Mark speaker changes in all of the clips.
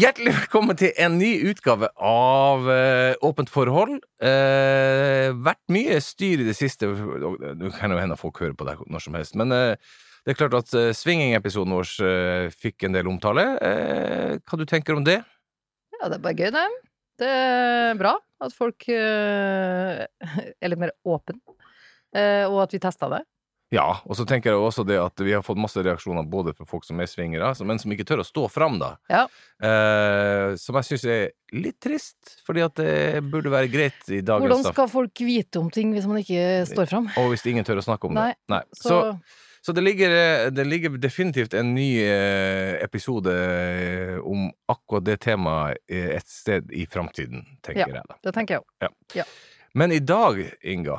Speaker 1: Hjertelig velkommen til en ny utgave av eh, Åpent forhold. Eh, vært mye styr i det siste. Nå kan jo hende folk hører på det når som helst. Men eh, det er klart at uh, swinging-episoden vår eh, fikk en del omtale. Eh, hva du tenker om det?
Speaker 2: Ja, det er bare gøy, det. Det er bra at folk eh, er litt mer åpne, eh, og at vi testa det.
Speaker 1: Ja, og så tenker jeg også det at vi har fått masse reaksjoner både fra folk som er svingere, men som ikke tør å stå fram, da.
Speaker 2: Ja.
Speaker 1: Eh, som jeg syns er litt trist, fordi at det burde være greit i dagens
Speaker 2: Hvordan skal folk vite om ting hvis man ikke står fram?
Speaker 1: Og hvis ingen tør å snakke om
Speaker 2: Nei,
Speaker 1: det. Nei.
Speaker 2: Så,
Speaker 1: Så, så det, ligger, det ligger definitivt en ny eh, episode eh, om akkurat det temaet eh, et sted i framtiden, tenker
Speaker 2: Ja.
Speaker 1: jeg da.
Speaker 2: det tenker jeg òg.
Speaker 1: Men i dag, Inga,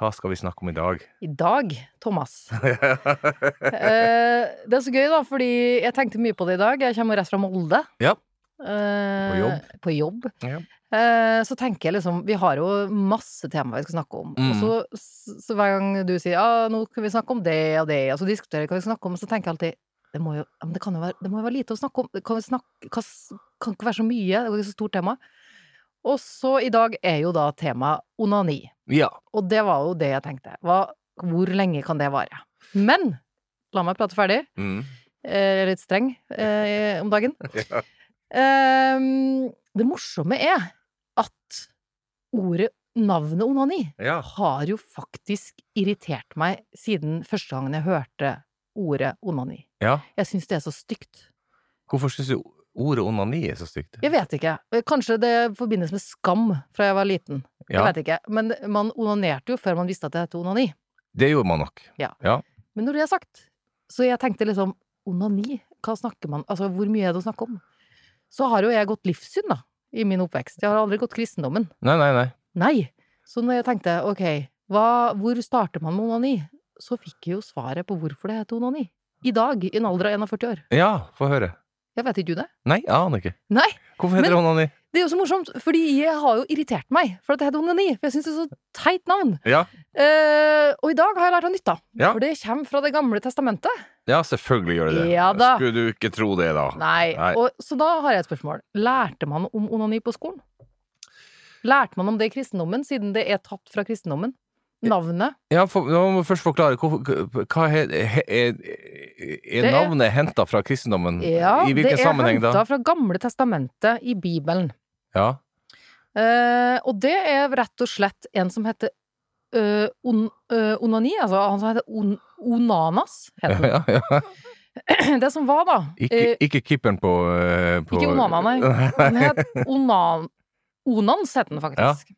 Speaker 1: hva skal vi snakke om i dag?
Speaker 2: I dag, Thomas eh, Det er så gøy, da, fordi jeg tenkte mye på det i dag. Jeg kommer rett fra Molde.
Speaker 1: Ja.
Speaker 2: Eh,
Speaker 1: På jobb.
Speaker 2: På jobb.
Speaker 1: Ja.
Speaker 2: Eh, så tenker jeg liksom Vi har jo masse temaer vi skal snakke om.
Speaker 1: Mm.
Speaker 2: Og så, så hver gang du sier ja, nå kan vi snakke om det og det, og så diskuterer vi hva vi skal snakke om, så tenker jeg alltid det må jo, men det kan jo være, det må jo være lite å snakke om. Det kan, vi snakke, kan, kan ikke være så mye. Det er ikke så stort tema. Og så i dag er jo da tema onani.
Speaker 1: ja.
Speaker 2: Og det var jo det jeg tenkte. Hva, hvor lenge kan det vare? Men la meg prate ferdig.
Speaker 1: Mm.
Speaker 2: Er litt streng eh, om dagen.
Speaker 1: Ja.
Speaker 2: eh, det morsomme er at ordet navnet onani
Speaker 1: ja.
Speaker 2: har jo faktisk irritert meg siden første gangen jeg hørte ordet onani.
Speaker 1: Ja.
Speaker 2: Jeg syns det er så stygt.
Speaker 1: Hvorfor syns du ordet onani er så stygt?
Speaker 2: Jeg vet ikke. Kanskje det forbindes med skam fra jeg var liten. Jeg vet ikke. Men man onanerte jo før man visste at det het onani.
Speaker 1: det gjorde man nok.
Speaker 2: Men når det er sagt, så jeg tenkte liksom onani, hva snakker man Altså, hvor mye er det å snakke om? Så har jo jeg gått livssyn, da, i min oppvekst. Jeg har aldri gått kristendommen.
Speaker 1: Nei, nei, nei.
Speaker 2: Nei. Så når jeg tenkte ok, hva, hvor starter man med onani? Så fikk jeg jo svaret på hvorfor det heter onani. I dag, i en alder av 41 år.
Speaker 1: Ja, få høre.
Speaker 2: Jeg vet ikke du det?
Speaker 1: Nei, jeg aner ikke.
Speaker 2: Nei.
Speaker 1: Hvorfor heter det onani?
Speaker 2: Det er jo så morsomt, fordi jeg har jo irritert meg for at det heter onani. For jeg syns det er så teit navn.
Speaker 1: Ja.
Speaker 2: Eh, og i dag har jeg lært av nytta.
Speaker 1: Ja.
Speaker 2: For det kommer fra Det gamle testamentet.
Speaker 1: ja, selvfølgelig gjør det det.
Speaker 2: Ja da.
Speaker 1: Skulle du ikke tro det, da?
Speaker 2: Nei.
Speaker 1: Nei.
Speaker 2: Og, så da har jeg et spørsmål. Lærte man om onani på skolen? Lærte man om det i kristendommen, siden det er tatt fra kristendommen? Navnet?
Speaker 1: Ja, for, må først forklare. Hva, Hva er, er
Speaker 2: Det-
Speaker 1: navnet henta fra kristendommen?
Speaker 2: Ja,
Speaker 1: I hvilken sammenheng, da?
Speaker 2: det er henta fra Gamle testamentet i Bibelen.
Speaker 1: Ja.
Speaker 2: Eh, og det er rett og slett en som heter uh, on, uh, Onani, altså han som heter on, Onanas, heter han.
Speaker 1: ja, ja.
Speaker 2: Det som var, da
Speaker 1: Ikke,
Speaker 2: eh,
Speaker 1: ikke keeperen på, uh, på
Speaker 2: Ikke Onana, nei. Han het Onan... Onans het den faktisk.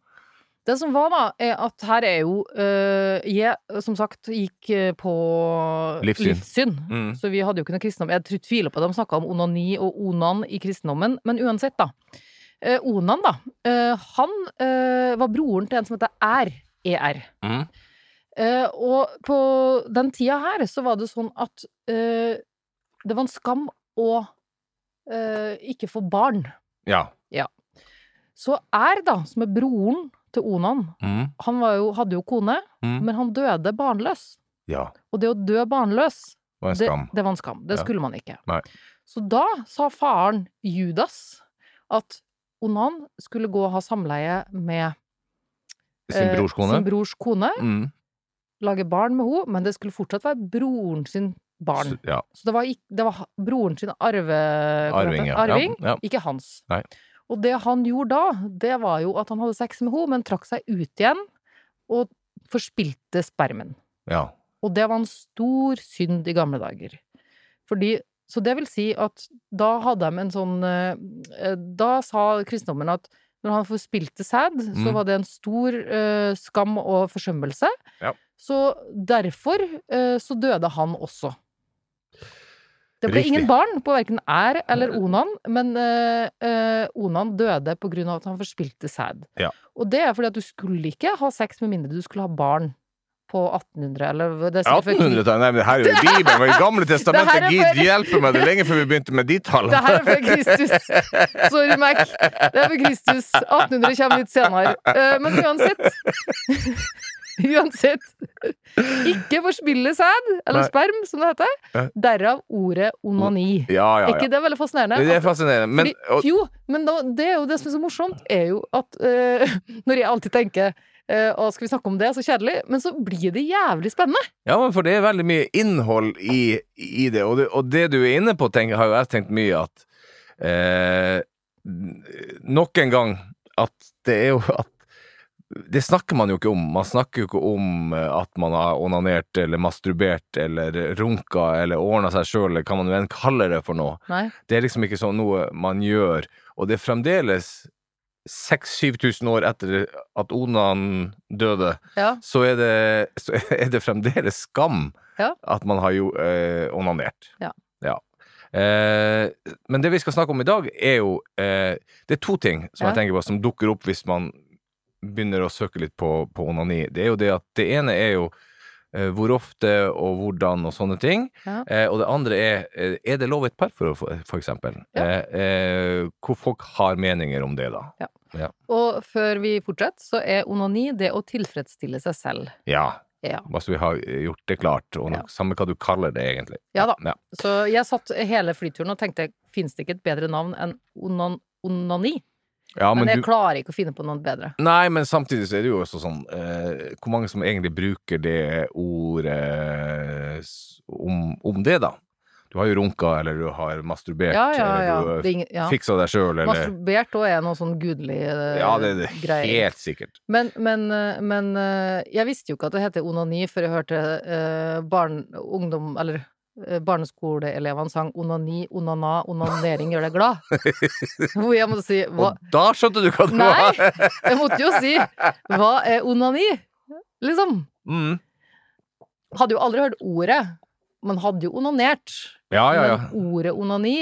Speaker 2: Det som var, da, er at her er jo øh, Jeg, som sagt, gikk øh, på
Speaker 1: Livssyn. Mm.
Speaker 2: Så vi hadde jo ikke noe kristendom. Jeg tviler på at de snakka om onani og onan i kristendommen, men uansett, da. Eh, onan, da. eh, han eh, var broren til en som heter Er. ER.
Speaker 1: Mm.
Speaker 2: Eh, og på den tida her så var det sånn at eh, det var en skam å eh, ikke få barn.
Speaker 1: Ja.
Speaker 2: Så Er, da, som er broren til Onan,
Speaker 1: Mm.
Speaker 2: han var jo, hadde jo kone,
Speaker 1: Mm.
Speaker 2: men han døde barnløs.
Speaker 1: ja.
Speaker 2: Og det å dø barnløs,
Speaker 1: var en
Speaker 2: det,
Speaker 1: skam.
Speaker 2: det var en skam. Det
Speaker 1: Ja.
Speaker 2: skulle man ikke.
Speaker 1: Nei.
Speaker 2: Så da sa faren Judas at Onan skulle gå og ha samleie med
Speaker 1: Sin
Speaker 2: eh,
Speaker 1: brors kone?
Speaker 2: sin brors kone,
Speaker 1: Mm.
Speaker 2: lage barn med henne, men det skulle fortsatt være broren sin barn.
Speaker 1: Så- Ja.
Speaker 2: Så det var, det var broren sin arve...
Speaker 1: Arving, ja.
Speaker 2: Arving,
Speaker 1: ja.
Speaker 2: ikke hans.
Speaker 1: Nei.
Speaker 2: Og det han gjorde da, det var jo at han hadde sex med henne, men trakk seg ut igjen og forspilte spermen.
Speaker 1: ja.
Speaker 2: Og det var en stor synd i gamle dager. Fordi Så det vil si at da hadde de en sånn eh, Da sa kristendommen at når han forspilte sæd, så
Speaker 1: Mm.
Speaker 2: var det en stor uh, skam og forsømmelse.
Speaker 1: Ja.
Speaker 2: Så derfor uh, så døde han også. Det ble
Speaker 1: Riktig.
Speaker 2: ingen barn på verken Er eller Onan, men uh, uh, Onan døde på grunn av at han forspilte sæd.
Speaker 1: Ja.
Speaker 2: Og det er fordi at du skulle ikke ha sex med mindre du skulle ha barn på 1800, eller det er
Speaker 1: 1800-tallet? Nei, men det her er jo Bibelen, Det Gamle testamentet. Gid hjelpe meg, det er lenge før vi begynte med de tallene.
Speaker 2: Det her er før Kristus. Sorry, Mac. Det er før Kristus. 1800 kommer litt senere. Eh, Men uansett Uansett. Ikke forspille sæd, eller
Speaker 1: Nei.
Speaker 2: sperm, som det heter. Derav ordet onani.
Speaker 1: Ja, ja,
Speaker 2: Er ikke
Speaker 1: ja.
Speaker 2: det veldig fascinerende?
Speaker 1: Det er fascinerende. Men,
Speaker 2: Fordi, jo, men da, det er jo det som er så morsomt, er jo at uh, når jeg alltid tenker eh, å, skal vi snakke om det, så kjedelig, men så blir det jævlig spennende.
Speaker 1: ja, men for det er veldig mye innhold i, i det, og det, og det du er inne på, tenk, har jo jeg tenkt mye at eh, Nok en gang at det er jo at det snakker man jo ikke om. Man snakker jo ikke om eh, at man har onanert eller masturbert eller runka eller ordna seg sjøl, eller hva man enn kaller det for noe.
Speaker 2: Nei.
Speaker 1: Det er liksom ikke sånn noe man gjør. Og det er fremdeles 6000-7000 år etter at Onan døde,
Speaker 2: Ja.
Speaker 1: så er det, så er det fremdeles skam
Speaker 2: Ja.
Speaker 1: at man har jo eh, onanert.
Speaker 2: Ja.
Speaker 1: Eh, men det vi skal snakke om i dag, er jo eh, Det er to ting som
Speaker 2: Ja.
Speaker 1: jeg tenker på som dukker opp hvis man begynner å søke litt på, på onani. Det er jo det at det ene er jo eh, hvor ofte og hvordan og sånne ting.
Speaker 2: Ja.
Speaker 1: Eh, og det andre er eh, er det lov i et parforhold, for, for eksempel?
Speaker 2: Ja.
Speaker 1: Eh, eh, hvor folk har meninger om det, da.
Speaker 2: Og før vi fortsetter, så er onani det å tilfredsstille seg selv.
Speaker 1: Ja.
Speaker 2: Ja.
Speaker 1: Bare så vi har gjort det klart. Og
Speaker 2: Ja.
Speaker 1: samme hva du kaller det, egentlig.
Speaker 2: Ja da.
Speaker 1: Ja.
Speaker 2: Så jeg satt hele flyturen og tenkte, fins det ikke et bedre navn enn onan onani?
Speaker 1: Ja,
Speaker 2: Men,
Speaker 1: men
Speaker 2: jeg
Speaker 1: du,
Speaker 2: klarer ikke å finne på noe bedre.
Speaker 1: Nei, men samtidig så er det jo også sånn eh, Hvor mange som egentlig bruker det ordet om, om det, da? Du har jo runka, eller du har masturbert,
Speaker 2: Ja, ja, ja.
Speaker 1: eller du
Speaker 2: ingen, ja.
Speaker 1: fiksa deg sjøl, eller
Speaker 2: Masturbert òg er noe sånn gudelig eh,
Speaker 1: Ja, det er det
Speaker 2: greier.
Speaker 1: helt sikkert.
Speaker 2: Men, men, eh, men eh, jeg visste jo ikke at det heter onani før jeg hørte barn, ungdom, eller barneskoleelevene sang onani, onana, onanering gjør deg glad. Hvor jeg måtte si hva,
Speaker 1: Og da skjønte du hva det var! Nei.
Speaker 2: Jeg måtte jo si hva er onani? Liksom.
Speaker 1: mm.
Speaker 2: Hadde jo aldri hørt ordet. Man hadde jo onanert.
Speaker 1: Ja, ja, ja.
Speaker 2: Men ordet onani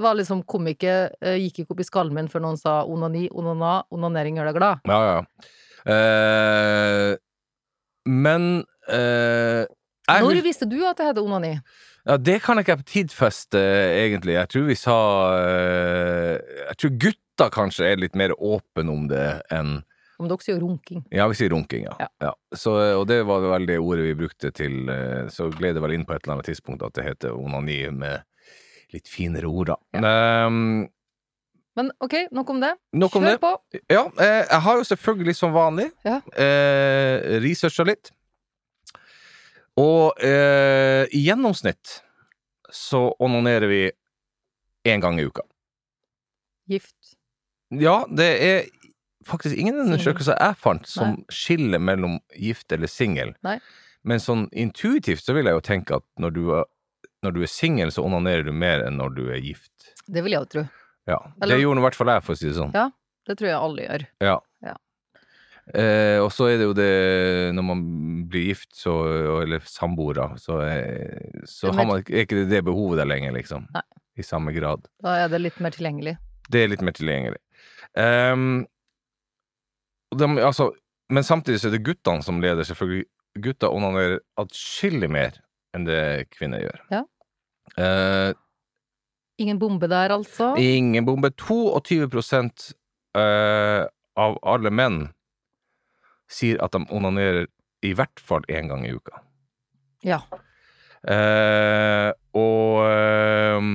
Speaker 2: var liksom kom ikke, eh, gikk ikke opp i skallen min før noen sa onani, onana, onanering gjør deg glad.
Speaker 1: ja, ja. Eh, men eh, jeg
Speaker 2: Når visste du at det het onani?
Speaker 1: Ja, det kan jeg ikke tidfeste, egentlig. Jeg tror vi sa eh, Jeg tror gutta kanskje er litt mer åpne om det enn
Speaker 2: Om dere sier runking.
Speaker 1: Ja, vi sier runking, ja.
Speaker 2: Ja.
Speaker 1: Så, og det var vel det ordet vi brukte til eh, Så gled det vel inn på et eller annet tidspunkt at det heter onani med litt finere ord, da. Ehm,
Speaker 2: Men ok, nok om det.
Speaker 1: nok om
Speaker 2: Kjør
Speaker 1: det.
Speaker 2: på.
Speaker 1: Ja, eh, jeg har jo selvfølgelig som vanlig
Speaker 2: Ja.
Speaker 1: eh, researcha litt. Og eh, i gjennomsnitt så onanerer vi én gang i uka.
Speaker 2: Gift.
Speaker 1: Ja, det er faktisk ingen undersøkelser jeg fant som skiller mellom gift eller singel. Men sånn intuitivt så vil jeg jo tenke at når du er, når du er singel, så onanerer du mer enn når du er gift.
Speaker 2: Det vil jeg jo tro.
Speaker 1: Ja,
Speaker 2: Eller-
Speaker 1: Det gjorde i hvert fall jeg, for å si det sånn.
Speaker 2: Ja. Det tror jeg alle gjør.
Speaker 1: Ja. Eh, og så er det jo det Når man blir gift, så, eller samboere, så, er, så
Speaker 2: er
Speaker 1: har man, er ikke det det behovet der lenger, liksom.
Speaker 2: Nei.
Speaker 1: I samme grad.
Speaker 2: Da er det litt mer tilgjengelig.
Speaker 1: Det er litt mer tilgjengelig. Um, de, altså, men samtidig så er det guttene som leder, selvfølgelig. Gutter onanerer atskillig mer enn det kvinner gjør.
Speaker 2: Ja.
Speaker 1: Uh,
Speaker 2: Ingen bombe der, altså.
Speaker 1: ingen bombe. 22 uh, av alle menn sier at de onanerer i hvert fall én gang i uka.
Speaker 2: Ja.
Speaker 1: Eh, og ehm,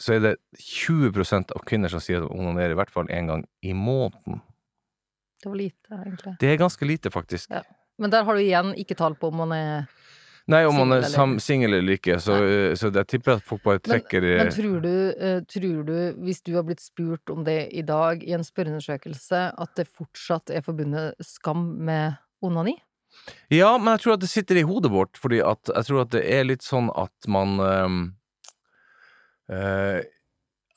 Speaker 1: så er det 20% av kvinner som sier at de onanerer i hvert fall én gang i måneden.
Speaker 2: Det var lite, egentlig.
Speaker 1: Det er ganske lite, faktisk.
Speaker 2: Ja. Men der har du igjen ikke tall på om man er
Speaker 1: Nei, om man er
Speaker 2: Singel,
Speaker 1: eller ikke, så, så jeg tipper at folk bare trekker i
Speaker 2: men tror, du, eh, tror du, hvis du har blitt spurt om det i dag i en spørreundersøkelse, at det fortsatt er forbundet skam med onani?
Speaker 1: Ja, men jeg tror at det sitter i hodet vårt, fordi at jeg tror at det er litt sånn at man øh, øh,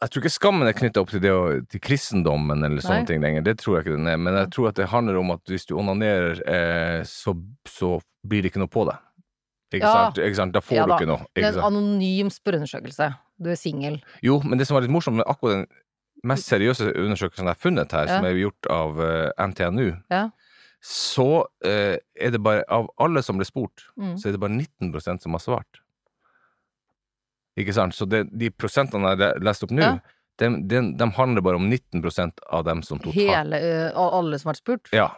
Speaker 1: Jeg tror ikke skammen er knytta opp til, det til kristendommen eller sånne
Speaker 2: Nei.
Speaker 1: ting lenger, det tror jeg ikke den er, men jeg tror at det handler om at hvis du onanerer, eh, så, så blir det ikke noe på deg. Ikke,
Speaker 2: Ja.
Speaker 1: sant? ikke sant? Da får
Speaker 2: Ja
Speaker 1: du ikke noe.
Speaker 2: Det
Speaker 1: Ikke
Speaker 2: er en anonym spørreundersøkelse. Du er singel.
Speaker 1: Jo, men det som var litt morsomt med akkurat den mest seriøse undersøkelsen jeg har funnet her,
Speaker 2: Ja.
Speaker 1: som er gjort av uh, NTNU,
Speaker 2: Ja.
Speaker 1: så uh, er det bare Av alle som ble spurt,
Speaker 2: Mm.
Speaker 1: så er det bare 19% som har svart. Ikke sant? Så det, de prosentene jeg har leste opp nå,
Speaker 2: Ja.
Speaker 1: de, de, de handler bare om 19% av dem som totalt
Speaker 2: Hele, uh, alle som har vært spurt?
Speaker 1: Ja.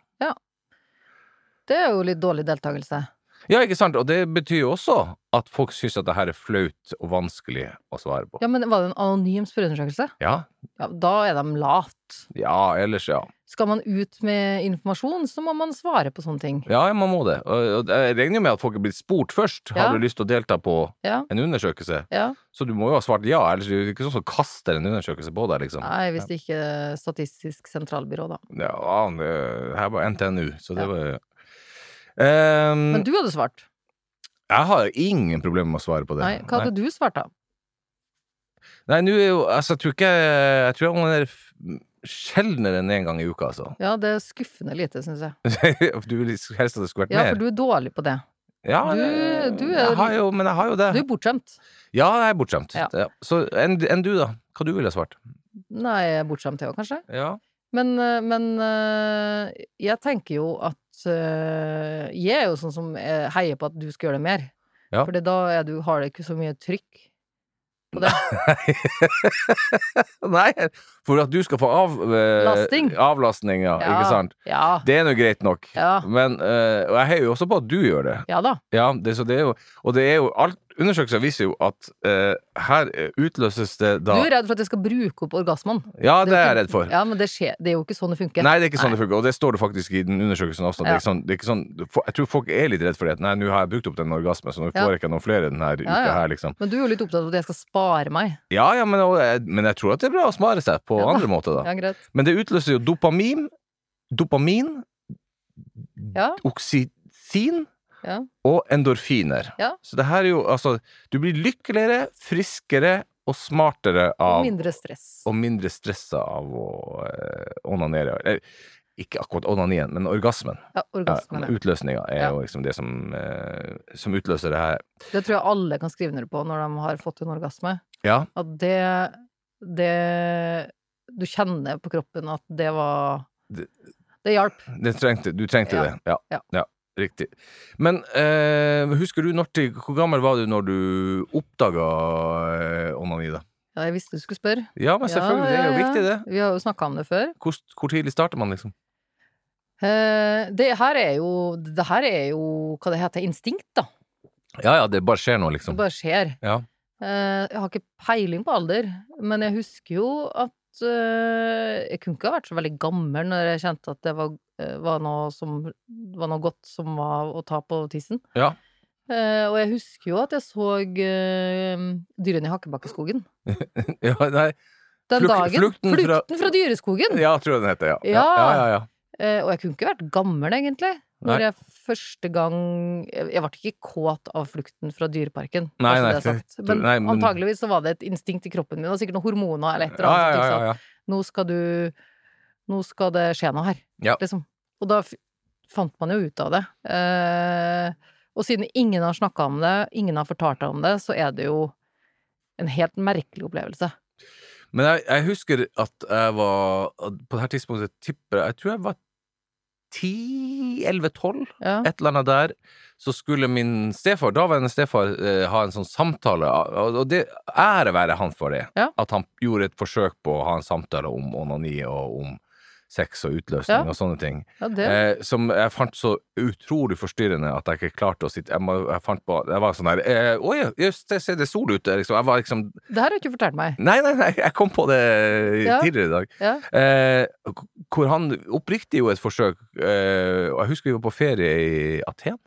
Speaker 2: Det er jo litt dårlig deltakelse.
Speaker 1: Ja, ikke sant? Og det betyr jo også at folk syns at det her er flaut og vanskelig å svare på.
Speaker 2: Ja, men var det en anonym spørreundersøkelse?
Speaker 1: Ja,
Speaker 2: Ja, da er de lat.
Speaker 1: ja ellers ja.
Speaker 2: Skal man ut med informasjon, så må man svare på sånne ting.
Speaker 1: Ja, man må det. Og jeg regner jo med at folk er blitt spurt først.
Speaker 2: Ja.
Speaker 1: Har du lyst til å delta på
Speaker 2: Ja,
Speaker 1: en undersøkelse?
Speaker 2: ja.
Speaker 1: Så du må jo ha svart ja, ellers er det ikke sånn som kaster en undersøkelse på deg, liksom.
Speaker 2: Nei, hvis det ikke er Statistisk sentralbyrå, da.
Speaker 1: Ja, det her var NTNU, så det var Ehm,
Speaker 2: Men du hadde svart.
Speaker 1: Jeg har ingen problemer med å svare på det.
Speaker 2: Nei, hva hadde du svart, da?
Speaker 1: Nei, nå er jo Altså, jeg tror ikke Jeg tror jeg er sjeldnere enn én gang i uka, altså.
Speaker 2: Ja, det er skuffende lite, syns jeg.
Speaker 1: du vil helst at det skulle vært mer?
Speaker 2: Ja, for du er dårlig på det.
Speaker 1: Ja,
Speaker 2: du- du er-
Speaker 1: jeg har jo, Men jeg har jo det.
Speaker 2: Du er bortskjemt.
Speaker 1: Ja, jeg er bortskjemt.
Speaker 2: Ja.
Speaker 1: Ja. Så enn en du, da? Hva du ville svart?
Speaker 2: Nei, jeg er bortskjemt, jeg òg, kanskje.
Speaker 1: Ja.
Speaker 2: Men, eh, men eh, jeg tenker jo at eh, Jeg er jo sånn som eh, heier på at du skal gjøre det mer.
Speaker 1: Ja.
Speaker 2: For da er du, har du ikke så mye trykk på det.
Speaker 1: Nei, for at du skal få av, eh, avlastning, ja. Ikke sant?
Speaker 2: Ja.
Speaker 1: Det er nå greit nok.
Speaker 2: Ja.
Speaker 1: Men, eh, og jeg heier jo også på at du gjør det.
Speaker 2: Ja da.
Speaker 1: Ja, det, så det jo, og det er jo alt, Undersøkelser viser jo at eh, her eh, utløses det da
Speaker 2: Du er redd for at jeg skal bruke opp orgasmen.
Speaker 1: Ja, det
Speaker 2: det
Speaker 1: er jeg redd for.
Speaker 2: Ja, men det, skjer, det er jo ikke sånn det funker.
Speaker 1: Nei, det er ikke sånn
Speaker 2: Nei.
Speaker 1: det funker, og det står det faktisk i den undersøkelsen også. Det
Speaker 2: Ja.
Speaker 1: sånn, sånn, jeg tror folk er litt redd for det. Nei, nå har jeg brukt opp den orgasmen, så nå får jeg ikke noen flere denne uka
Speaker 2: Ja, uka
Speaker 1: her, liksom.
Speaker 2: Men du er jo litt opptatt av at jeg skal spare meg.
Speaker 1: Ja, ja, men, og, men jeg tror at det er bra å spare seg på
Speaker 2: Ja.
Speaker 1: andre måter, da.
Speaker 2: Ja, greit.
Speaker 1: Men det utløser jo dopamin, dopamin,
Speaker 2: Ja.
Speaker 1: oksytin
Speaker 2: Ja.
Speaker 1: og endorfiner.
Speaker 2: Ja.
Speaker 1: Så det her er jo altså Du blir lykkeligere, friskere og smartere av Og
Speaker 2: mindre stress.
Speaker 1: Og mindre stressa av å eh, onanere. Eller, ikke akkurat onanien, men orgasmen.
Speaker 2: Ja,
Speaker 1: Ja,
Speaker 2: orgasmen. Ja,
Speaker 1: utløsninga er
Speaker 2: Ja.
Speaker 1: jo liksom det som, eh, som utløser det her.
Speaker 2: Det tror jeg alle kan skrive under på når de har fått en orgasme.
Speaker 1: Ja,
Speaker 2: At det Det Du kjenner på kroppen at det var
Speaker 1: Det-
Speaker 2: Det hjalp.
Speaker 1: det trengte, du trengte
Speaker 2: Ja.
Speaker 1: det. Ja.
Speaker 2: Ja.
Speaker 1: ja. Riktig. Men eh, husker du når til Hvor gammel var du når du oppdaga eh, onani, da?
Speaker 2: Ja, jeg visste du skulle spørre.
Speaker 1: Ja, men selvfølgelig. Det er jo
Speaker 2: Ja, ja,
Speaker 1: viktig, det.
Speaker 2: Vi har jo snakka om det før.
Speaker 1: Hvor, hvor tidlig starter man, liksom?
Speaker 2: Eh, det her er jo Det her er jo hva det heter, instinkt, da.
Speaker 1: Ja ja, det bare skjer
Speaker 2: Det
Speaker 1: liksom.
Speaker 2: bare skjer.
Speaker 1: Ja.
Speaker 2: Eh, jeg har ikke peiling på alder, men jeg husker jo at eh, jeg kunne ikke ha vært så veldig gammel når jeg kjente at det var, eh, var, noe, som, var noe godt som var å ta på tissen.
Speaker 1: Ja.
Speaker 2: Uh, og jeg husker jo at jeg så uh, Dyrene i Hakkebakkeskogen.
Speaker 1: ja nei.
Speaker 2: Den
Speaker 1: Fluk-
Speaker 2: dagen.
Speaker 1: flukten fra-
Speaker 2: Flukten fra dyreskogen!
Speaker 1: Ja, tror jeg den heter, ja.
Speaker 2: Ja.
Speaker 1: ja.
Speaker 2: Eh, og jeg kunne ikke vært gammel, egentlig. Når
Speaker 1: Nei.
Speaker 2: jeg første gang Jeg ble ikke kåt av flukten fra dyreparken,
Speaker 1: Nei, nei,
Speaker 2: sagt. Men,
Speaker 1: nei, men-
Speaker 2: antageligvis så var det et instinkt i kroppen min, og sikkert noen hormoner eller et eller annet.
Speaker 1: ja, ja, ja.
Speaker 2: Nå skal du Nå skal det skje noe her, liksom. Og da fant man jo ut av det. Eh, og siden ingen har snakka om det, ingen har fortalt deg om det, så er det jo en helt merkelig opplevelse.
Speaker 1: Men jeg, jeg husker at jeg var På dette tidspunktet tipper jeg Jeg tror jeg var 10-11-12,
Speaker 2: Ja.
Speaker 1: et eller annet der. Så skulle min stefar, daværende stefar, eh, ha en sånn samtale, og det ære være han for det.
Speaker 2: Ja.
Speaker 1: At han gjorde et forsøk på å ha en samtale om onani og om sex og utløsning
Speaker 2: Ja.
Speaker 1: og sånne ting.
Speaker 2: ja,
Speaker 1: Eh, som jeg fant så utrolig forstyrrende at jeg ikke klarte å sitte Jeg, må, jeg fant på Jeg var sånn her eh, Å ja, just det, se det er sol ute, liksom. Jeg var liksom
Speaker 2: Det her har du ikke fortalt meg.
Speaker 1: Nei, nei, nei, jeg kom på det
Speaker 2: Ja.
Speaker 1: tidligere i dag.
Speaker 2: Ja.
Speaker 1: Eh, hvor han oppriktig gjorde et forsøk eh, Og jeg husker vi var på ferie i Aten.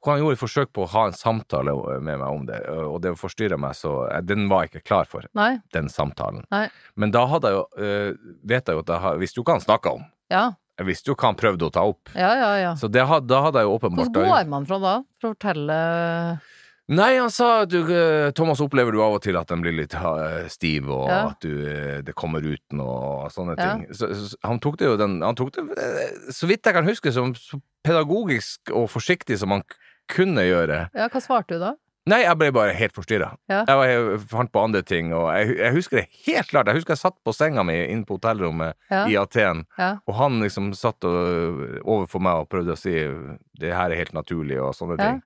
Speaker 1: Hvor han gjorde et forsøk på å ha en samtale med meg om det, og det forstyrra meg, så den var jeg ikke klar for,
Speaker 2: Nei.
Speaker 1: den samtalen.
Speaker 2: Nei.
Speaker 1: Men da hadde jeg jo eh, vet jeg jo at jeg visste jo hva han snakka om.
Speaker 2: Ja.
Speaker 1: Jeg visste jo hva han prøvde å ta opp.
Speaker 2: Ja, ja, ja.
Speaker 1: Så det, da hadde jeg jo åpenbart
Speaker 2: Hvordan går man fra da? For å fortelle
Speaker 1: Nei, han sa du, eh, Thomas, opplever du av og til at den blir litt eh, stiv, og
Speaker 2: Ja.
Speaker 1: at du, eh, det kommer ut noe sånne
Speaker 2: Ja.
Speaker 1: ting. Så, så, han tok det jo den Han tok det, eh, så vidt jeg kan huske, som så pedagogisk og forsiktig som han kunne gjøre.
Speaker 2: Ja, hva svarte du da?
Speaker 1: Nei, jeg ble bare helt forstyrra.
Speaker 2: Ja.
Speaker 1: Jeg, jeg fant på andre ting, og jeg, jeg husker det helt klart. Jeg husker jeg satt på senga mi inne på hotellrommet
Speaker 2: Ja.
Speaker 1: i Aten,
Speaker 2: Ja.
Speaker 1: og han liksom satt og, overfor meg og prøvde å si det her er helt naturlig og sånne ting.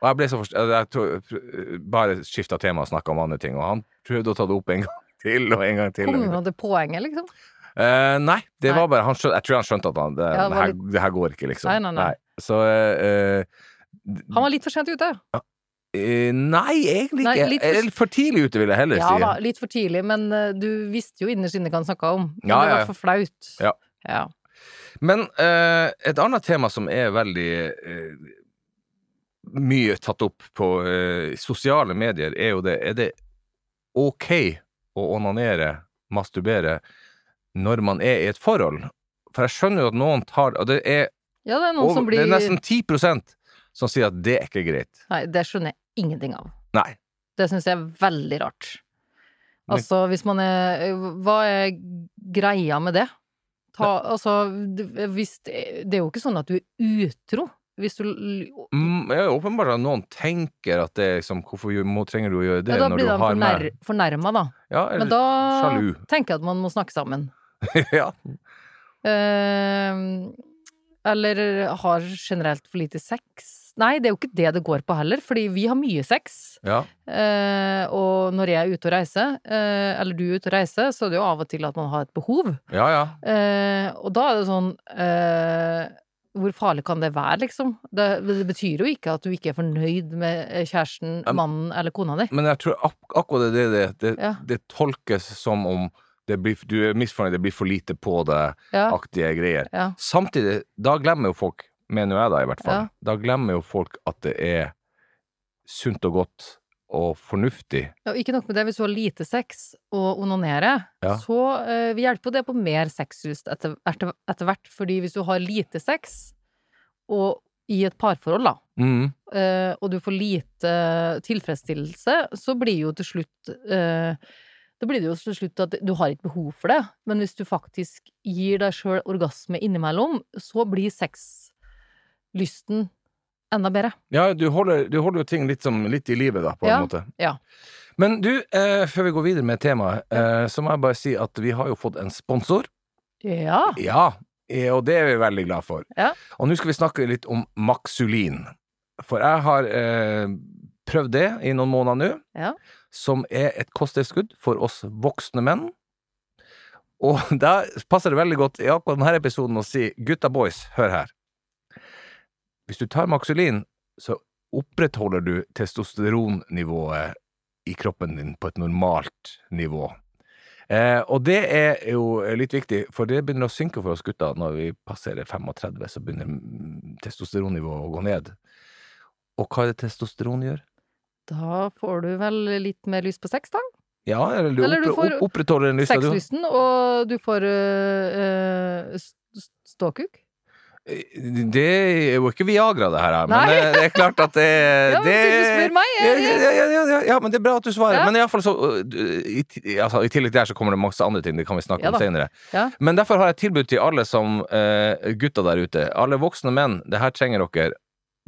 Speaker 1: Og jeg ble så forst... Jeg tror, bare skifta tema og snakka om andre ting, og han prøvde å ta det opp en gang til og en gang til.
Speaker 2: Kom han til poenget, liksom?
Speaker 1: Uh, nei, det
Speaker 2: Nei.
Speaker 1: var bare han skjønte, Jeg tror han skjønte at han, det,
Speaker 2: det
Speaker 1: her, det her går ikke, liksom.
Speaker 2: Nei, nei, nei.
Speaker 1: Så eh,
Speaker 2: Han var litt for sent ute.
Speaker 1: eh, Nei, egentlig
Speaker 2: Nei,
Speaker 1: ikke.
Speaker 2: litt for-
Speaker 1: Eller for tidlig ute, vil jeg heller
Speaker 2: Ja
Speaker 1: si.
Speaker 2: da, litt for tidlig, men uh, du visste jo innerst inne hva han snakka om. Men
Speaker 1: Ja,
Speaker 2: det var
Speaker 1: ja.
Speaker 2: for flaut.
Speaker 1: Ja.
Speaker 2: ja.
Speaker 1: Men uh, et annet tema som er veldig mye tatt opp på sosiale medier, er jo det Er det ok å onanere, masturbere, når man er i et forhold? For jeg skjønner jo at noen tar Og det er,
Speaker 2: Ja, det er
Speaker 1: over,
Speaker 2: som blir
Speaker 1: det er nesten 10 som sier at det er ikke greit.
Speaker 2: Nei, det skjønner jeg ingenting av.
Speaker 1: Nei.
Speaker 2: Det syns jeg er veldig rart. Altså, hvis man er Hva er greia med det? Ta, altså, hvis det, det er jo ikke sånn at du er utro. Hvis du
Speaker 1: Mm, er åpenbart at noen tenker at det er liksom Hvorfor må, trenger du å gjøre det
Speaker 2: ja,
Speaker 1: når
Speaker 2: du
Speaker 1: du
Speaker 2: de
Speaker 1: har
Speaker 2: blir
Speaker 1: de
Speaker 2: fornærma, da.
Speaker 1: Ja,
Speaker 2: Men
Speaker 1: eller
Speaker 2: da
Speaker 1: sjalu.
Speaker 2: tenker jeg at man må snakke sammen.
Speaker 1: ja.
Speaker 2: Eh, eller har generelt for lite sex. Nei, det er jo ikke det det går på heller, fordi vi har mye sex.
Speaker 1: ja.
Speaker 2: Eh, og når jeg er ute og reiser, eh, eller du er ute og reiser, så er det jo av og til at man har et behov.
Speaker 1: Ja, ja.
Speaker 2: Eh, og da er det sånn eh, Hvor farlig kan det være, liksom? Det, det betyr jo ikke at du ikke er fornøyd med kjæresten, mannen eller kona di.
Speaker 1: Men jeg tror ak akkurat det det, det,
Speaker 2: Ja.
Speaker 1: det tolkes som om det blir, du er misfornøyd, det blir for lite på
Speaker 2: Ja,
Speaker 1: deg-aktige greier. Samtidig, da glemmer jo folk, mener jo jeg da i hvert fall,
Speaker 2: Ja.
Speaker 1: da glemmer jo folk at det er sunt og godt og fornuftig.
Speaker 2: Ja, og ikke nok med det, hvis du har lite sex og onanerer,
Speaker 1: Ja.
Speaker 2: så uh, vi hjelper det på mer sexlyst etter, etter, etter hvert. Fordi hvis du har lite sex, og i et parforhold, da,
Speaker 1: Mm.
Speaker 2: uh, og du får lite tilfredsstillelse, så blir jo til slutt uh, Da blir det jo til slutt at du har ikke behov for det. Men hvis du faktisk gir deg sjøl orgasme innimellom, så blir sexlysten enda bedre.
Speaker 1: Ja, du holder, du holder jo ting litt, som, litt i livet, da, på
Speaker 2: Ja,
Speaker 1: en måte.
Speaker 2: ja.
Speaker 1: Men du, eh, før vi går videre med temaet, eh, så må jeg bare si at vi har jo fått en sponsor.
Speaker 2: Ja.
Speaker 1: Ja, eh, og det er vi veldig glad for.
Speaker 2: Ja.
Speaker 1: Og nå skal vi snakke litt om Maxulin. For jeg har eh, prøvd det i noen måneder nå,
Speaker 2: Ja.
Speaker 1: som er et kosttilskudd for oss voksne menn. Og da passer det veldig godt i akkurat denne episoden å si gutta boys, hør her. Hvis du tar Maxulin, så opprettholder du testosteronnivået i kroppen din på et normalt nivå. Eh, og det er jo litt viktig, for det begynner å synke for oss gutter når vi passerer 35, så begynner testosteronnivået å gå ned. Og hva er det testosteron gjør?
Speaker 2: Da får du vel litt mer lyst på sex, da?
Speaker 1: Ja, eller du,
Speaker 2: Eller du får
Speaker 1: opprettholder den lysta, du.
Speaker 2: Sexlysten, og du får øh, ståkuk.
Speaker 1: Det er jo ikke Viagra, det her, men
Speaker 2: Nei.
Speaker 1: det, det er klart at det,
Speaker 2: Ja, men
Speaker 1: det
Speaker 2: du spør meg,
Speaker 1: ja, ja, ja, men det er bra at du svarer. Men iallfall så uh, i, altså, I tillegg til det her så kommer det masse andre ting, det kan vi snakke om senere.
Speaker 2: Ja.
Speaker 1: Men derfor har jeg tilbud til alle som uh, gutter der ute. Alle voksne menn, det her trenger dere.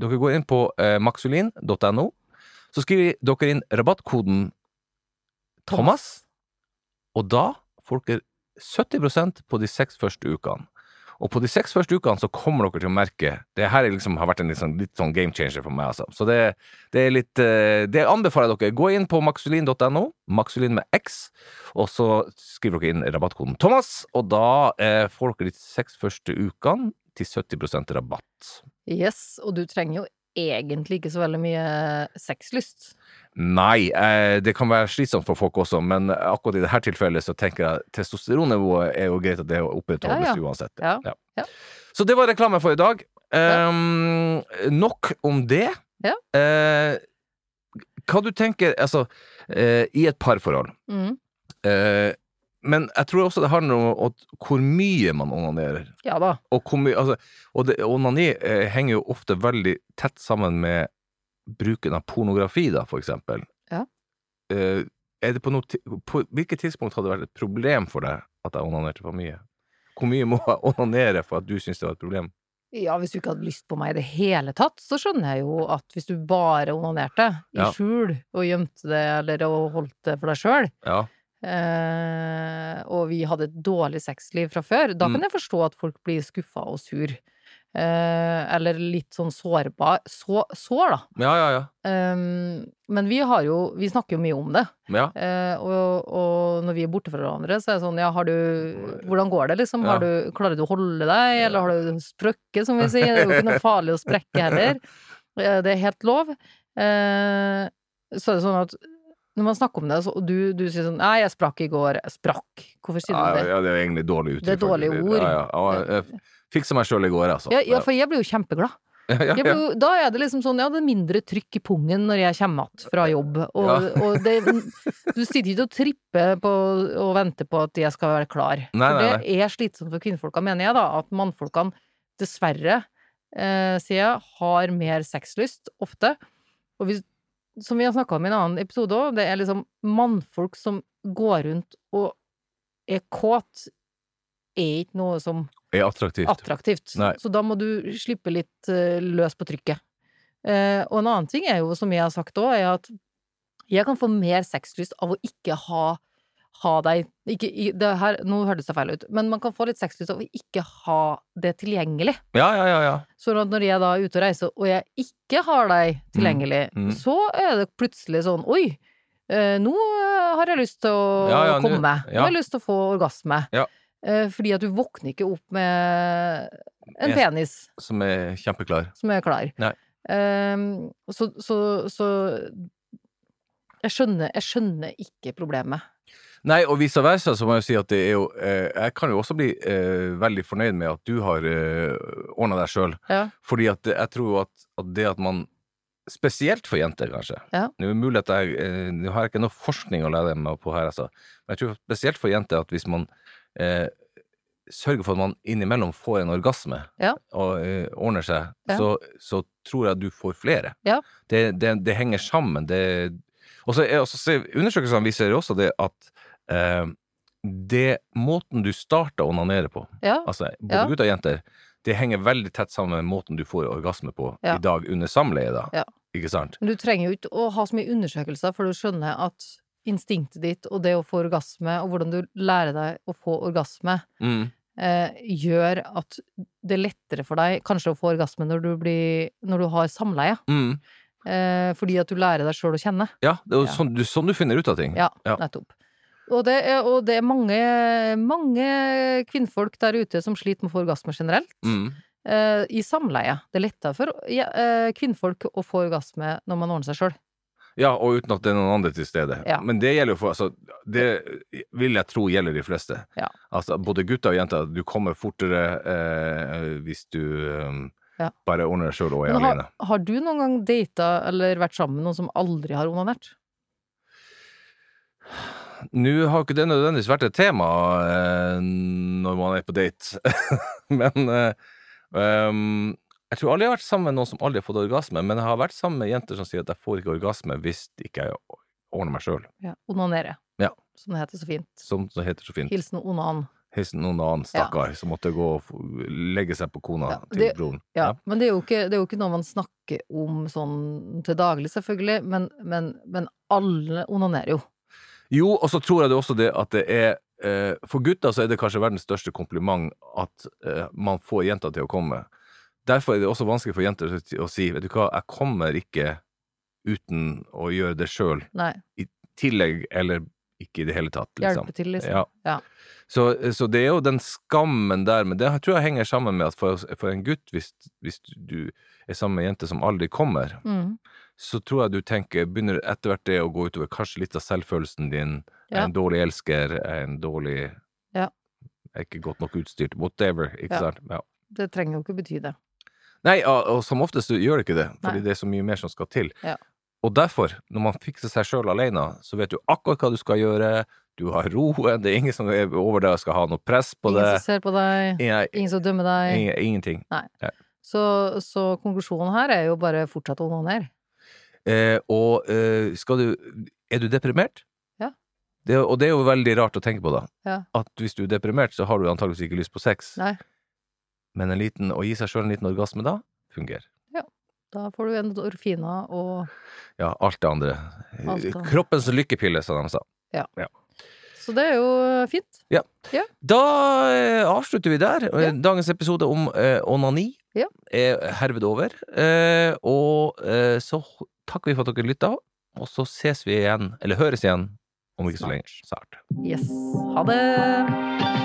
Speaker 1: Dere går inn på uh, maxulin.no, så skriver dere inn rabattkoden Thomas, og da får dere 70% på de seks første ukene. Og på de seks første ukene så kommer dere til å merke Det her er liksom, har vært en litt sånn, litt sånn game changer for meg, altså. Så det, det er litt eh, Det anbefaler jeg dere. Gå inn på maxulin.no, maxulin med X, og så skriver dere inn rabattkoden Thomas, og da eh, får dere de seks første ukene til 70% rabatt.
Speaker 2: Yes, og du trenger jo egentlig ikke så veldig mye sexlyst.
Speaker 1: Nei, eh, det kan være slitsomt for folk også, men akkurat i dette tilfellet så tenker jeg testosteronnivået er jo greit at det opprettholdes
Speaker 2: Ja, ja.
Speaker 1: uansett.
Speaker 2: Ja. Ja.
Speaker 1: Så det var reklame for i dag. Ehm, nok om det.
Speaker 2: Ja.
Speaker 1: Eh, hva du tenker, altså, eh, i et parforhold
Speaker 2: Mm.
Speaker 1: eh, Men jeg tror også det handler om hvor mye man onanerer.
Speaker 2: Ja da.
Speaker 1: Og, mye- altså, og det, onani eh, henger jo ofte veldig tett sammen med bruken av pornografi, da, for eksempel.
Speaker 2: Ja.
Speaker 1: Eh, er det på, noe, på hvilket tidspunkt hadde det vært et problem for deg at jeg onanerte for mye? Hvor mye må jeg onanere for at du syns det var et problem?
Speaker 2: Ja, hvis du ikke hadde lyst på meg i det hele tatt, så skjønner jeg jo at hvis du bare onanerte i
Speaker 1: Ja.
Speaker 2: skjul og gjemte det eller og holdt det for deg sjøl,
Speaker 1: Ja.
Speaker 2: Eh, og vi hadde et dårlig sexliv fra før, da
Speaker 1: Mm.
Speaker 2: kan jeg forstå at folk blir skuffa og sur. Uh, eller litt sånn sårbar så, Sår, da.
Speaker 1: Ja, ja, ja.
Speaker 2: Um, men vi har jo Vi snakker jo mye om det.
Speaker 1: ja.
Speaker 2: Uh, og, og når vi er borte fra hverandre, så er det sånn Ja, har du Hvordan går det, liksom? Har du, klarer du å holde deg, eller har du sprøkket, som vi sier? Det er jo ikke noe farlig å sprekke heller. Det er helt lov. Så er det sånn at når man snakker om det, og du, du sier sånn Nei, jeg sprakk i går. Sprakk. Hvorfor sier
Speaker 1: Ja,
Speaker 2: du det?
Speaker 1: ja, det er egentlig dårlig uttrykk.
Speaker 2: Det er dårlige ord.
Speaker 1: Ja, ja. Jeg fiksa meg sjøl i går, altså.
Speaker 2: Ja, ja, for jeg blir jo kjempeglad.
Speaker 1: Ja, ja,
Speaker 2: Jeg blir jo, da er det liksom sånn, ja, det er mindre trykk i pungen når jeg kommer att fra jobb. Og, og det, du sitter ikke og tripper på og venter på at jeg skal være klar.
Speaker 1: Nei,
Speaker 2: for
Speaker 1: nei,
Speaker 2: det er slitsomt for kvinnfolka, mener jeg, da. At mannfolkene dessverre, eh, sier jeg, har mer sexlyst ofte. Og hvis, som vi har snakka om i en annen episode òg, det er liksom mannfolk som går rundt og er kåt, er ikke noe som
Speaker 1: Er attraktivt.
Speaker 2: attraktivt. Så da må du slippe litt uh, løs på trykket. Uh, og en annen ting er jo, som jeg har sagt òg, er at jeg kan få mer sexlyst av å ikke ha, ha deg ikke, her, Nå hørtes det feil ut, men man kan få litt sexlyst av å ikke ha det tilgjengelig.
Speaker 1: Ja, ja, ja. ja.
Speaker 2: Sånn at når jeg da er ute og reiser, og jeg ikke har deg tilgjengelig,
Speaker 1: Mm, mm.
Speaker 2: så er det plutselig sånn Oi! eh, nå eh, har jeg lyst til å
Speaker 1: Ja, ja, nå-
Speaker 2: komme. Nå
Speaker 1: ja.
Speaker 2: har jeg lyst til å få orgasme.
Speaker 1: Ja.
Speaker 2: Eh, fordi at du våkner ikke opp med en
Speaker 1: Jeg-
Speaker 2: penis
Speaker 1: Som er kjempeklar.
Speaker 2: som er klar.
Speaker 1: Nei.
Speaker 2: Eh, så, så, så jeg skjønner, jeg skjønner ikke problemet.
Speaker 1: Nei, og vice versa, så må jeg jo si at det er jo eh, Jeg kan jo også bli eh, veldig fornøyd med at du har eh, ordna deg sjøl.
Speaker 2: Ja.
Speaker 1: Fordi at jeg tror jo at, at det at man Spesielt for jenter, kanskje.
Speaker 2: Ja.
Speaker 1: At jeg eh, Nå har jeg ikke noe forskning å lede meg på her, altså. Men jeg tror spesielt for jenter at hvis man eh, sørger for at man innimellom får en orgasme
Speaker 2: Ja.
Speaker 1: og eh, ordner seg,
Speaker 2: Ja.
Speaker 1: så, så tror jeg du får flere.
Speaker 2: Ja.
Speaker 1: Det, det, det henger sammen. Det og så Undersøkelsene viser også det at eh, det måten du starter å onanere på,
Speaker 2: Ja.
Speaker 1: altså både
Speaker 2: Ja.
Speaker 1: gutter og jenter, det henger veldig tett sammen med måten du får orgasme på
Speaker 2: Ja.
Speaker 1: i dag under samleie, da.
Speaker 2: Ja.
Speaker 1: Ikke sant?
Speaker 2: Men du trenger jo ikke å ha så mye undersøkelser for du skjønner at instinktet ditt og det å få orgasme, og hvordan du lærer deg å få orgasme,
Speaker 1: Mm.
Speaker 2: eh, gjør at det er lettere for deg kanskje å få orgasme når du, blir, når du har samleie.
Speaker 1: Mm.
Speaker 2: Eh, fordi at du lærer deg sjøl å kjenne.
Speaker 1: Ja, det er jo
Speaker 2: Ja.
Speaker 1: sånn, du, sånn du finner ut av ting.
Speaker 2: Ja,
Speaker 1: Ja.
Speaker 2: nettopp. Og det, er, og det er mange, mange kvinnfolk der ute som sliter med å få orgasme generelt.
Speaker 1: Mm.
Speaker 2: Eh, I samleie. Det er lettere for ja, eh, kvinnfolk å få orgasme når man ordner seg sjøl.
Speaker 1: Ja, og uten at det er noen andre til stede.
Speaker 2: Ja.
Speaker 1: Men det gjelder jo for altså, Det vil jeg tro gjelder de fleste.
Speaker 2: Ja.
Speaker 1: Altså, både gutter og jenter. Du kommer fortere eh, hvis du eh,
Speaker 2: Ja.
Speaker 1: bare ordner deg sjøl og er
Speaker 2: har,
Speaker 1: alene.
Speaker 2: har du noen gang data eller vært sammen med noen som aldri har onanert?
Speaker 1: Nå har ikke det nødvendigvis vært et tema eh, når man er på date, men eh, um, jeg tror aldri jeg har vært sammen med noen som aldri har fått orgasme, men jeg har vært sammen med jenter som sier at jeg får ikke orgasme hvis ikke jeg ordner meg sjøl,
Speaker 2: Ja, onanere.
Speaker 1: Ja.
Speaker 2: Som det heter så fint.
Speaker 1: som det heter så fint.
Speaker 2: Hilsen onan.
Speaker 1: Hilsen onan, stakkar, ja. som måtte gå og legge seg på kona
Speaker 2: Ja,
Speaker 1: til
Speaker 2: det-
Speaker 1: broren.
Speaker 2: Ja, men det er, ikke, det er jo ikke noe man snakker om sånn til daglig, selvfølgelig, men, men, men alle onanerer jo.
Speaker 1: Jo, og så tror jeg det også det at det er eh, For gutter så er det kanskje verdens største kompliment at eh, man får jenter til å komme. Derfor er det også vanskelig for jenter å si vet du hva, jeg kommer ikke uten å gjøre det sjøl, i tillegg eller ikke i det hele tatt. Liksom.
Speaker 2: hjelpe til, liksom.
Speaker 1: Ja.
Speaker 2: Ja.
Speaker 1: Så, så det er jo den skammen der, men det tror jeg henger sammen med at for, for en gutt, hvis, hvis du er sammen med en jente som aldri kommer,
Speaker 2: Mm.
Speaker 1: Så tror jeg du tenker, begynner etter hvert det å gå utover kanskje litt av selvfølelsen din.
Speaker 2: Ja.
Speaker 1: en dårlig elsker, er en dårlig
Speaker 2: Ja.
Speaker 1: Er ikke godt nok utstyrt. Whatever. Ikke
Speaker 2: Ja.
Speaker 1: sant? Ja.
Speaker 2: Det trenger jo ikke bety det.
Speaker 1: Nei, og, og som oftest gjør det ikke det, fordi
Speaker 2: Nei.
Speaker 1: det er så mye mer som skal til.
Speaker 2: Ja.
Speaker 1: Og derfor, når man fikser seg sjøl alene, så vet du akkurat hva du skal gjøre, du har roen, det er ingen som er over deg og skal ha noe press på
Speaker 2: Ingen
Speaker 1: det.
Speaker 2: som ser på deg,
Speaker 1: Ingen,
Speaker 2: ingen som dømmer deg.
Speaker 1: ingen, ingenting.
Speaker 2: Så, så konklusjonen her er jo bare fortsatt å onanere.
Speaker 1: Eh, og eh, skal du Er du deprimert?
Speaker 2: Ja.
Speaker 1: Det, og det er jo veldig rart å tenke på, da.
Speaker 2: Ja.
Speaker 1: At hvis du er deprimert, så har du antageligvis ikke lyst på sex.
Speaker 2: Nei.
Speaker 1: Men en liten, å gi seg sjøl en liten orgasme da, fungerer.
Speaker 2: Da får du endorfiner og
Speaker 1: Ja, alt det andre.
Speaker 2: Alt det.
Speaker 1: Kroppens lykkepille, som de sa.
Speaker 2: Ja Så det er jo fint.
Speaker 1: Da eh, avslutter vi der.
Speaker 2: Ja.
Speaker 1: Dagens episode om eh, onani.
Speaker 2: Ja.
Speaker 1: er herved over. Eh, og eh, så takker vi for at dere lytta, og så ses vi igjen, eller høres igjen, om ikke så lenge. Snart.
Speaker 2: Yes. Ha det!